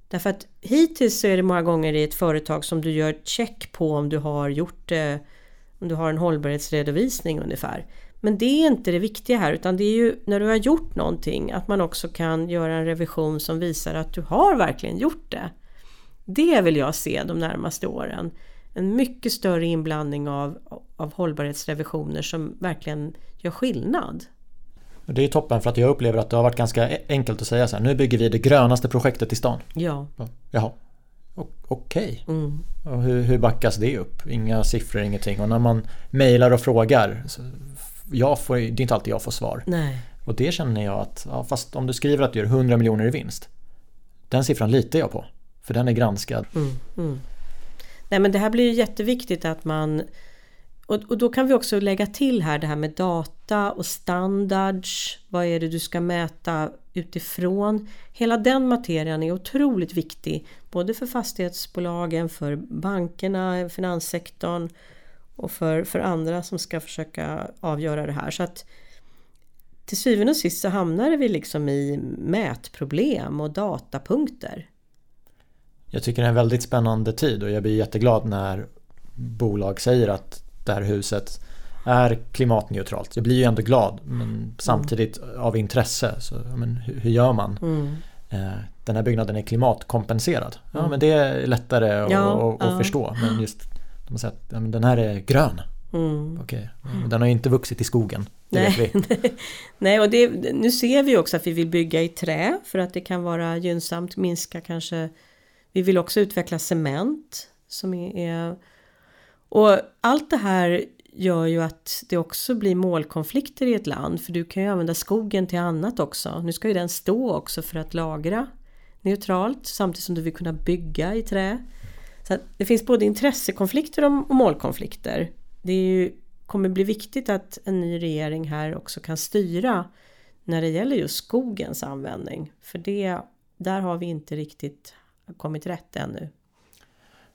Därför att hittills så är det många gånger i ett företag som du gör check på om du har gjort det, om du har en hållbarhetsredovisning ungefär. Men det är inte det viktiga här utan det är ju när du har gjort någonting att man också kan göra en revision som visar att du har verkligen gjort det. Det vill jag se de närmaste åren. En mycket större inblandning av, av hållbarhetsrevisioner som verkligen gör skillnad. Det är toppen för att jag upplever att det har varit ganska e- enkelt att säga så här. Nu bygger vi det grönaste projektet i stan. Ja. Jaha. Okej. Okay. Mm. Och hur, hur backas det upp? Inga siffror, ingenting. Och när man mejlar och frågar. jag får, det är inte alltid jag får svar. Nej. Och det känner jag att, ja, fast om du skriver att du gör 100 miljoner i vinst. Den siffran litar jag på. För den är granskad. Mm, mm. Nej men det här blir ju jätteviktigt att man och, och, då kan vi också lägga till här det här med data och standards. Vad är det du ska mäta utifrån? Hela den materian är otroligt viktig. Både för fastighetsbolagen, för bankerna, finanssektorn och för, för andra som ska försöka avgöra det här. Så att till syvende och sist så hamnar vi liksom i mätproblem och datapunkter. Jag tycker det är en väldigt spännande tid och jag blir jätteglad när bolag säger att det här huset är klimatneutralt. Jag blir ju ändå glad men samtidigt av intresse. Så, men hur, hur gör man? Mm. Eh, den här byggnaden är klimatkompenserad. Ja mm. men det är lättare att, ja, att, att ja. förstå. Men just de säger att ja, den här är grön. Mm. Okej, den har ju inte vuxit i skogen. Nej, Nej och det, nu ser vi också att vi vill bygga i trä för att det kan vara gynnsamt, minska kanske vi vill också utveckla cement som är... Och allt det här gör ju att det också blir målkonflikter i ett land för du kan ju använda skogen till annat också. Nu ska ju den stå också för att lagra neutralt samtidigt som du vill kunna bygga i trä. Så det finns både intressekonflikter och målkonflikter. Det är ju, kommer bli viktigt att en ny regering här också kan styra när det gäller just skogens användning. För det, där har vi inte riktigt kommit rätt ännu.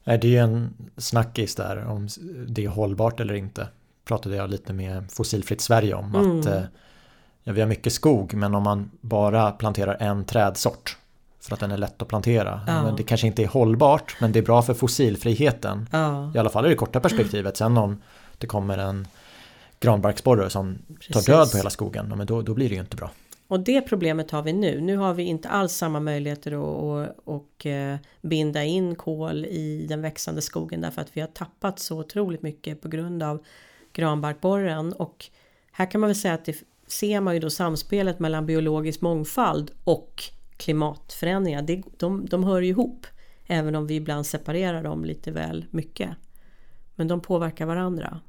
Nej, det är ju en snackis där om det är hållbart eller inte. Pratade jag lite med Fossilfritt Sverige om. Mm. Att eh, ja, vi har mycket skog men om man bara planterar en trädsort för att den är lätt att plantera. Ja. Men det kanske inte är hållbart men det är bra för fossilfriheten. Ja. I alla fall i det korta perspektivet. Sen om det kommer en granbarksborre som Precis. tar död på hela skogen, men då, då blir det ju inte bra. Och det problemet har vi nu. Nu har vi inte alls samma möjligheter att, att, att eh, binda in kol i den växande skogen därför att vi har tappat så otroligt mycket på grund av granbarkborren och här kan man väl säga att det ser man ju då samspelet mellan biologisk mångfald och klimatförändringar. Det, de, de hör ju ihop även om vi ibland separerar dem lite väl mycket. Men de påverkar varandra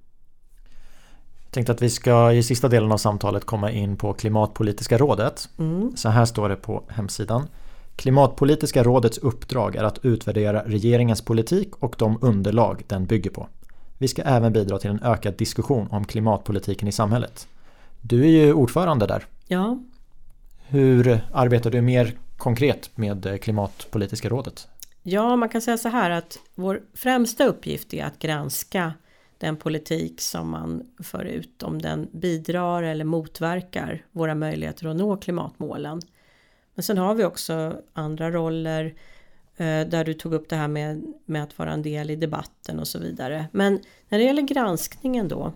tänkte att vi ska i sista delen av samtalet komma in på Klimatpolitiska rådet. Mm. Så här står det på hemsidan. Klimatpolitiska rådets uppdrag är att utvärdera regeringens politik och de underlag den bygger på. Vi ska även bidra till en ökad diskussion om klimatpolitiken i samhället. Du är ju ordförande där. Ja. Hur arbetar du mer konkret med Klimatpolitiska rådet? Ja, man kan säga så här att vår främsta uppgift är att granska den politik som man för ut om den bidrar eller motverkar våra möjligheter att nå klimatmålen. Men sen har vi också andra roller eh, där du tog upp det här med, med att vara en del i debatten och så vidare. Men när det gäller granskningen då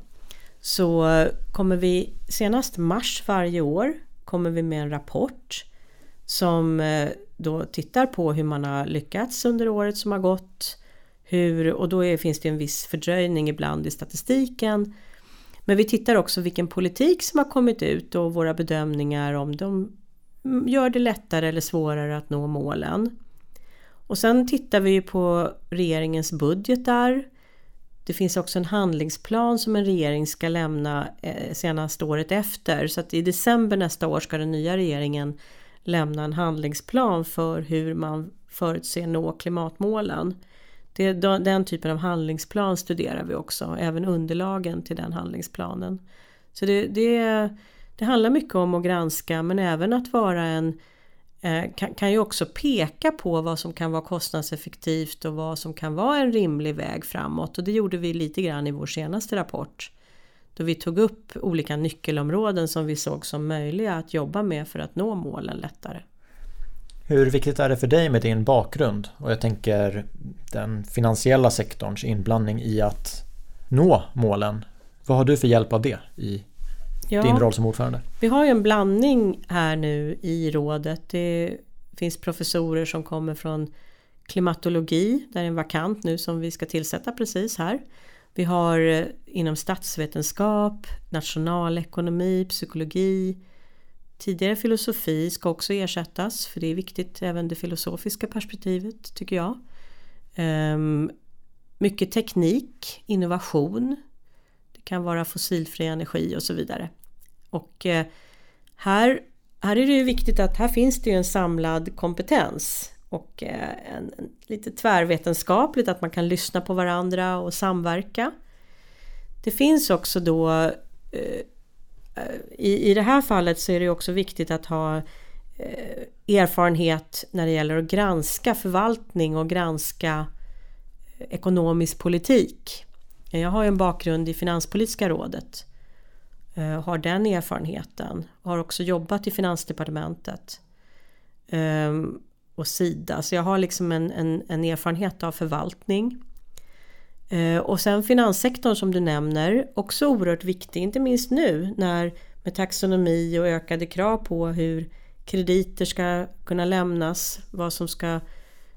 så kommer vi senast mars varje år kommer vi med en rapport som eh, då tittar på hur man har lyckats under året som har gått hur, och då är, finns det en viss fördröjning ibland i statistiken. Men vi tittar också vilken politik som har kommit ut och våra bedömningar om de gör det lättare eller svårare att nå målen. Och sen tittar vi ju på regeringens budgetar. Det finns också en handlingsplan som en regering ska lämna eh, senast året efter. Så att i december nästa år ska den nya regeringen lämna en handlingsplan för hur man förutser nå klimatmålen. Det, den typen av handlingsplan studerar vi också, även underlagen till den handlingsplanen. Så det, det, det handlar mycket om att granska men även att vara en eh, kan, kan ju också peka på vad som kan vara kostnadseffektivt och vad som kan vara en rimlig väg framåt och det gjorde vi lite grann i vår senaste rapport. Då vi tog upp olika nyckelområden som vi såg som möjliga att jobba med för att nå målen lättare. Hur viktigt är det för dig med din bakgrund och jag tänker den finansiella sektorns inblandning i att nå målen? Vad har du för hjälp av det i ja, din roll som ordförande? Vi har ju en blandning här nu i rådet. Det finns professorer som kommer från klimatologi, där är en vakant nu som vi ska tillsätta precis här. Vi har eh, inom statsvetenskap, nationalekonomi, psykologi, tidigare filosofi ska också ersättas för det är viktigt även det filosofiska perspektivet tycker jag. Um, mycket teknik, innovation, det kan vara fossilfri energi och så vidare. Och eh, här, här är det ju viktigt att här finns det ju en samlad kompetens och eh, en, en, lite tvärvetenskapligt att man kan lyssna på varandra och samverka. Det finns också då eh, Eh, i, i det här fallet så är det också viktigt att ha eh, erfarenhet när det gäller att granska förvaltning och granska eh, ekonomisk politik. Jag har ju en bakgrund i Finanspolitiska rådet. Har den erfarenheten. Har också jobbat i Finansdepartementet. Ehm, och Sida. Så jag har liksom en, en, en erfarenhet av förvaltning. Eh, och sen finanssektorn som du nämner, också oerhört viktig, inte minst nu när med taxonomi och ökade krav på hur krediter ska kunna lämnas, vad som ska,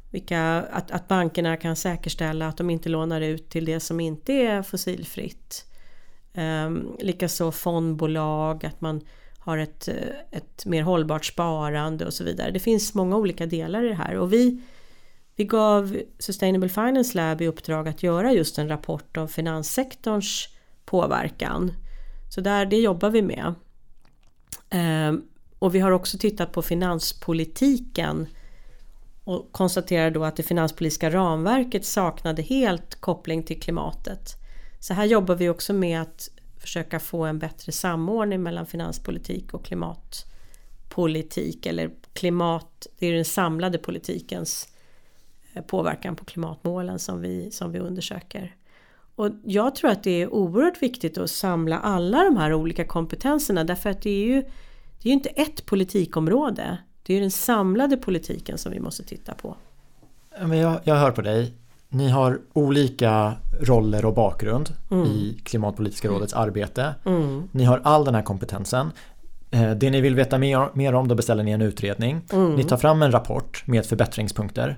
vilka, att, att bankerna kan säkerställa att de inte lånar ut till det som inte är fossilfritt. Um, Likaså fondbolag, att man har ett, ett mer hållbart sparande och så vidare. Det finns många olika delar i det här och vi, vi gav Sustainable Finance Lab i uppdrag att göra just en rapport om finanssektorns påverkan. Så där, det jobbar vi med. Ehm, och vi har också tittat på finanspolitiken och konstaterar då att det finanspolitiska ramverket saknade helt koppling till klimatet. Så här jobbar vi också med att försöka få en bättre samordning mellan finanspolitik och klimatpolitik eller klimat, det är den samlade politikens påverkan på klimatmålen som vi, som vi undersöker. Och jag tror att det är oerhört viktigt att samla alla de här olika kompetenserna därför att det är ju det är ju inte ett politikområde. Det är den samlade politiken som vi måste titta på. Jag, jag hör på dig. Ni har olika roller och bakgrund mm. i Klimatpolitiska rådets arbete. Mm. Ni har all den här kompetensen. Eh, det ni vill veta mer, mer om då beställer ni en utredning. Mm. Ni tar fram en rapport med förbättringspunkter.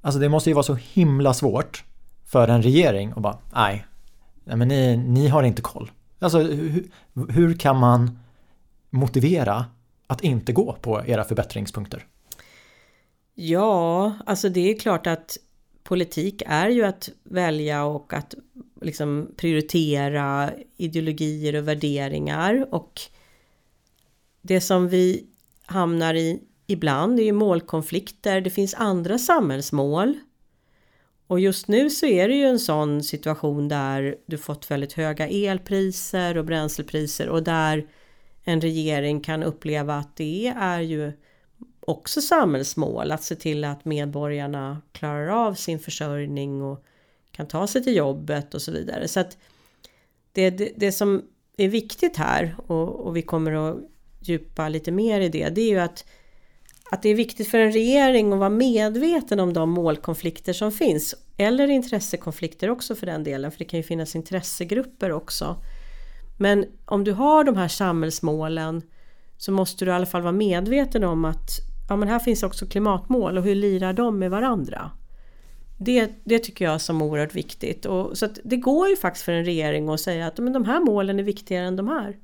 Alltså det måste ju vara så himla svårt för en regering att bara nej, nej men ni, ni har inte koll. Alltså hur, hur kan man motivera att inte gå på era förbättringspunkter? Ja, alltså det är klart att politik är ju att välja och att liksom prioritera ideologier och värderingar och det som vi hamnar i ibland är ju målkonflikter. Det finns andra samhällsmål. Och just nu så är det ju en sån situation där du fått väldigt höga elpriser och bränslepriser och där en regering kan uppleva att det är ju också samhällsmål att se till att medborgarna klarar av sin försörjning och kan ta sig till jobbet och så vidare. Så att det, det, det som är viktigt här och, och, vi kommer att djupa lite mer i det, det är ju att, att det är viktigt för en regering att vara medveten om de målkonflikter som finns. Eller intressekonflikter också för den delen, för det kan ju finnas intressegrupper också. Men om du har de här samhällsmålen så måste du i alla fall vara medveten om att ja, men här finns också klimatmål och hur lirar de med varandra? Det, det tycker jag som oerhört viktigt. Och, så det går ju faktiskt för en regering att säga att men de här målen är viktigare än de här.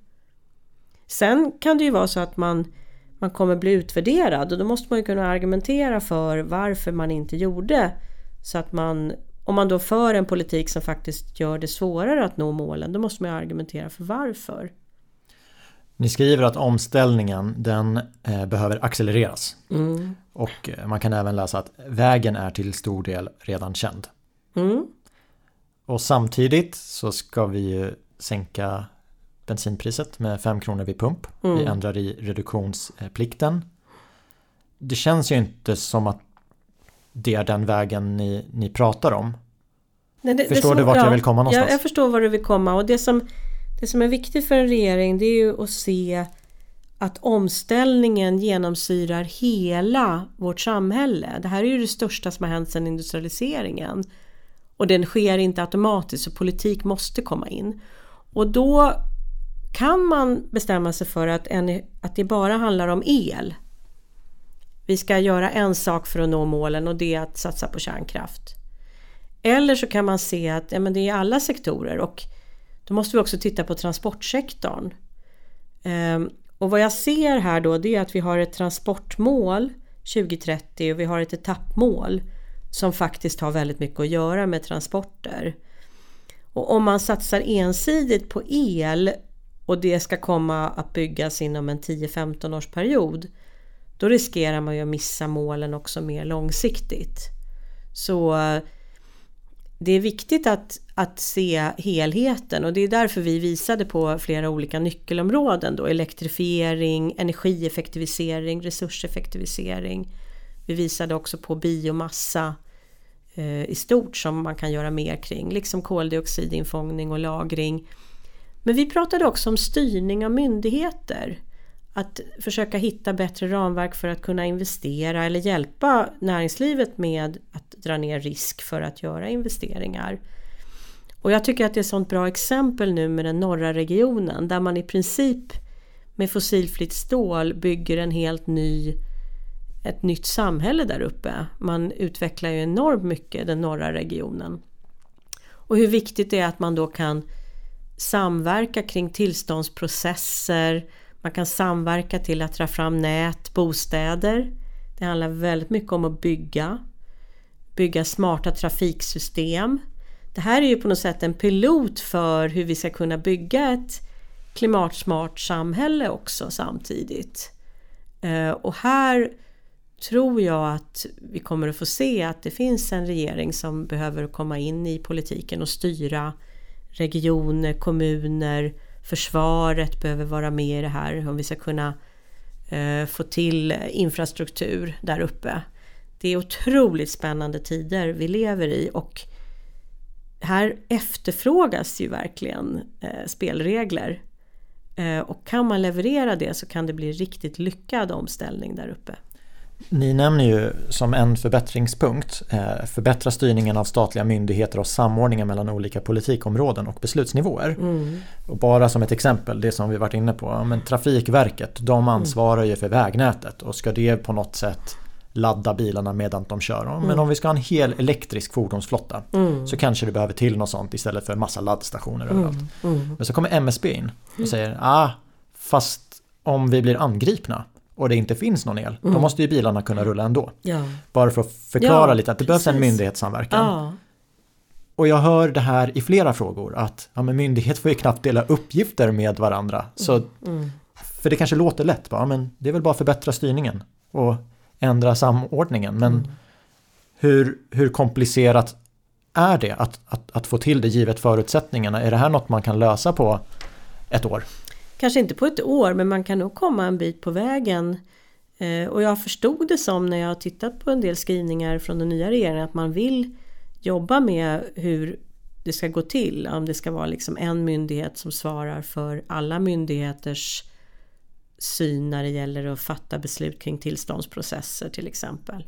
Sen kan det ju vara så att man, man kommer bli utvärderad och då måste man ju kunna argumentera för varför man inte gjorde så att man om man då för en politik som faktiskt gör det svårare att nå målen då måste man argumentera för varför. Ni skriver att omställningen den eh, behöver accelereras. Mm. Och eh, man kan även läsa att vägen är till stor del redan känd. Mm. Och samtidigt så ska vi ju sänka bensinpriset med 5 kronor vid pump. Mm. Vi ändrar i reduktionsplikten. Det känns ju inte som att det är den vägen ni, ni pratar om. Nej, det, förstår det som, du vart ja, jag vill komma någonstans? Jag, jag förstår var du vill komma och det som, det som är viktigt för en regering det är ju att se att omställningen genomsyrar hela vårt samhälle. Det här är ju det största som har hänt sedan industrialiseringen. Och den sker inte automatiskt så politik måste komma in. Och då kan man bestämma sig för att, en, att det bara handlar om el. Vi ska göra en sak för att nå målen och det är att satsa på kärnkraft. Eller så kan man se att ja, men det är alla sektorer och då måste vi också titta på transportsektorn. Ehm, och vad jag ser här då det är att vi har ett transportmål 2030 och vi har ett etappmål som faktiskt har väldigt mycket att göra med transporter. Och om man satsar ensidigt på el och det ska komma att byggas inom en 10-15 års period då riskerar man ju att missa målen också mer långsiktigt. Så eh, det är viktigt att, att se helheten och det är därför vi visade på flera olika nyckelområden då elektrifiering, energieffektivisering, resurseffektivisering. Vi visade också på biomassa eh, i stort som man kan göra mer kring, liksom koldioxidinfångning och lagring. Men vi pratade också om styrning av myndigheter. Att försöka hitta bättre ramverk för att kunna investera eller hjälpa näringslivet med att dra ner risk för att göra investeringar. Och jag tycker att det är ett sånt bra exempel nu med den norra regionen där man i princip med fossilfritt stål bygger en helt ny ett nytt samhälle där uppe. Man utvecklar ju enormt mycket den norra regionen. Och hur viktigt det är att man då kan samverka kring tillståndsprocesser, man kan samverka till att dra fram nät, bostäder. Det handlar väldigt mycket om att bygga, bygga smarta trafiksystem. Det här är ju på något sätt en pilot för hur vi ska kunna bygga ett klimatsmart samhälle också samtidigt. Eh, och här tror jag att vi kommer att få se att det finns en regering som behöver komma in i politiken och styra regioner, kommuner, försvaret behöver vara med i det här om vi ska kunna eh, få till infrastruktur där uppe. Det är otroligt spännande tider vi lever i och här efterfrågas ju verkligen eh, spelregler. Eh, och kan man leverera det så kan det bli riktigt lyckad omställning där uppe. Ni nämner ju som en förbättringspunkt eh, förbättra styrningen av statliga myndigheter och samordningen mellan olika politikområden och beslutsnivåer. Mm. Och bara som ett exempel, det som vi varit inne på, men Trafikverket de mm. ansvarar ju för vägnätet och ska det på något sätt ladda bilarna medan de kör. Men mm. om vi ska ha en hel elektrisk fordonsflotta mm. så kanske det behöver till något sånt istället för massa laddstationer mm. överallt. Mm. Men så kommer MSB in och säger ah, fast om vi blir angripna och det inte finns någon el, mm. då måste ju bilarna kunna rulla ändå. Ja. Bara för att förklara ja, lite att det precis. behövs en myndighetssamverkan. Ja. Och jag hör det här i flera frågor att ja, men myndighet får ju knappt dela uppgifter med varandra. Så, mm. mm. För det kanske låter lätt, bara, men det är väl bara att förbättra styrningen och ändra samordningen. Men mm. hur, hur komplicerat är det att, att, att få till det givet förutsättningarna? Är det här något man kan lösa på ett år? Kanske inte på ett år men man kan nog komma en bit på vägen. Eh, och jag förstod det som när jag har tittat på en del skrivningar från den nya regeringen att man vill jobba med hur det ska gå till. Om det ska vara liksom en myndighet som svarar för alla myndigheters syn när det gäller att fatta beslut kring tillståndsprocesser till exempel.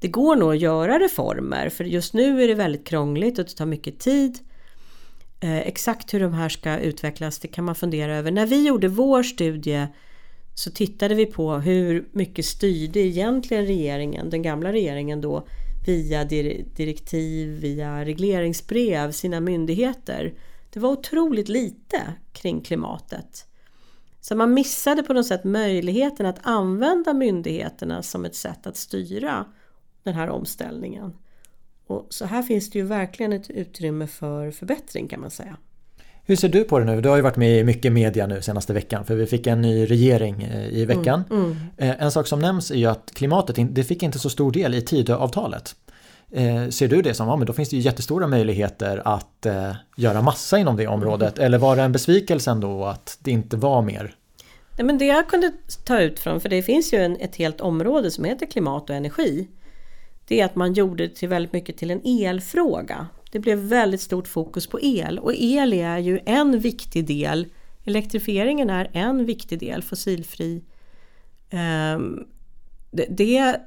Det går nog att göra reformer för just nu är det väldigt krångligt och det tar mycket tid. Eh, exakt hur de här ska utvecklas det kan man fundera över. När vi gjorde vår studie så tittade vi på hur mycket styrde egentligen regeringen, den gamla regeringen då via direktiv, via regleringsbrev, sina myndigheter. Det var otroligt lite kring klimatet. Så man missade på något sätt möjligheten att använda myndigheterna som ett sätt att styra den här omställningen. Och så här finns det ju verkligen ett utrymme för förbättring kan man säga. Hur ser du på det nu? Du har ju varit med i mycket media nu senaste veckan för vi fick en ny regering eh, i veckan. Mm, mm. En sak som nämns är ju att klimatet det fick inte så stor del i Tidöavtalet. Eh, ser du det som, ja men då finns det ju jättestora möjligheter att göra massa inom det området. Mm. Eller var det en besvikelse ändå att det inte var mer? Nej, men det jag kunde ta ut från, för det finns ju en, ett helt område som heter klimat och energi. Det är att man gjorde det till väldigt mycket till en elfråga. Det blev väldigt stort fokus på el och el är ju en viktig del. Elektrifieringen är en viktig del, fossilfri. Um, det, det,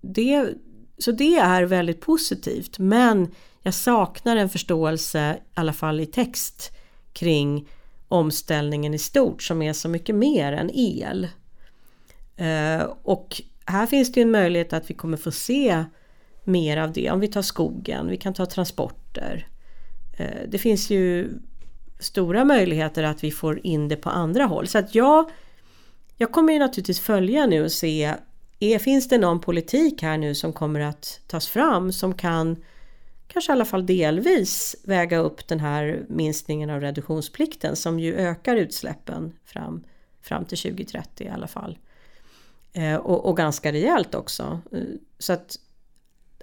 det, så det är väldigt positivt men jag saknar en förståelse, i alla fall i text, kring omställningen i stort som är så mycket mer än el. Uh, och här finns det en möjlighet att vi kommer få se mer av det. Om vi tar skogen, vi kan ta transporter. Eh, det finns ju stora möjligheter att vi får in det på andra håll. Så att jag, jag kommer ju naturligtvis följa nu och se är, finns det någon politik här nu som kommer att tas fram som kan kanske i alla fall delvis väga upp den här minskningen av reduktionsplikten som ju ökar utsläppen fram, fram till 2030 i alla fall. Eh, och, och, ganska rejält också. Eh, så att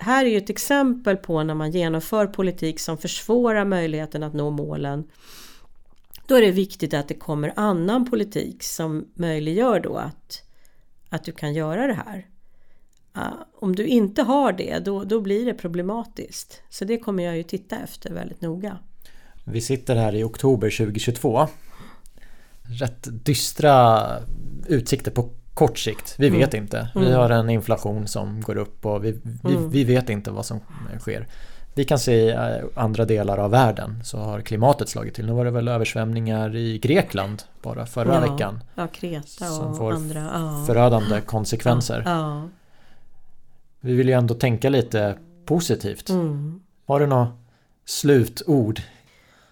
här är ju ett exempel på när man genomför politik som försvårar möjligheten att nå målen. Då är det viktigt att det kommer annan politik som möjliggör då att att du kan göra det här. Ah, om du inte har det, då, då blir det problematiskt. Så det kommer jag ju titta efter väldigt noga. Vi sitter här i oktober 2022. Rätt dystra utsikter på kort sikt. Vi mm. vet inte. Vi mm. har en inflation som går upp och vi, vi, mm. vi vet inte vad som sker. Vi kan se i eh, andra delar av världen så har klimatet slagit till. Nu var det väl översvämningar i Grekland bara förra ja, veckan. Ja, Kreta och som får andra. Ja. förödande konsekvenser. Ja, Vi vill ju ändå tänka lite positivt. Mm. Har du några slutord?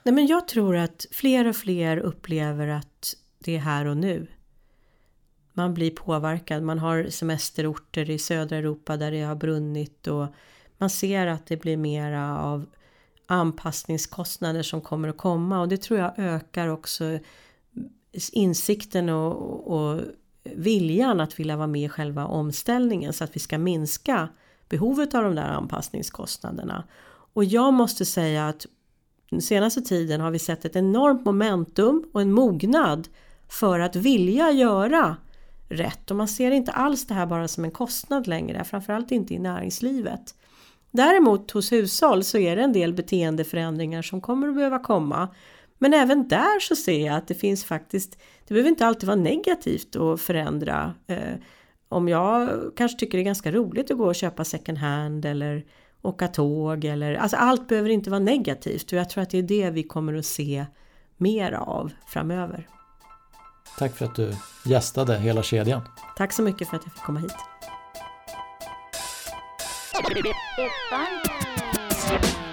Nej, men jag tror att fler och fler upplever att det är här och nu. Man blir påverkad. Man har semesterorter i södra Europa där det har brunnit och man ser att det blir mera av anpassningskostnader som kommer att komma och det tror jag ökar också insikten och, och viljan att vilja vara med i själva omställningen så att vi ska minska behovet av de där anpassningskostnaderna. Och jag måste säga att den senaste tiden har vi sett ett enormt momentum och en mognad för att vilja göra rätt och man ser inte alls det här bara som en kostnad längre, framförallt inte i näringslivet. Däremot hos hushåll så är det en del beteendeförändringar som kommer att behöva komma. Men även där så ser jag att det finns faktiskt, det behöver inte alltid vara negativt att förändra. Eh, om jag kanske tycker det är ganska roligt att gå och köpa second hand eller åka tåg eller alltså allt behöver inte vara negativt och jag tror att det är det vi kommer att se mer av framöver. Tack för att du gästade hela kedjan. Tack så mycket för att jag fick komma hit. Fun.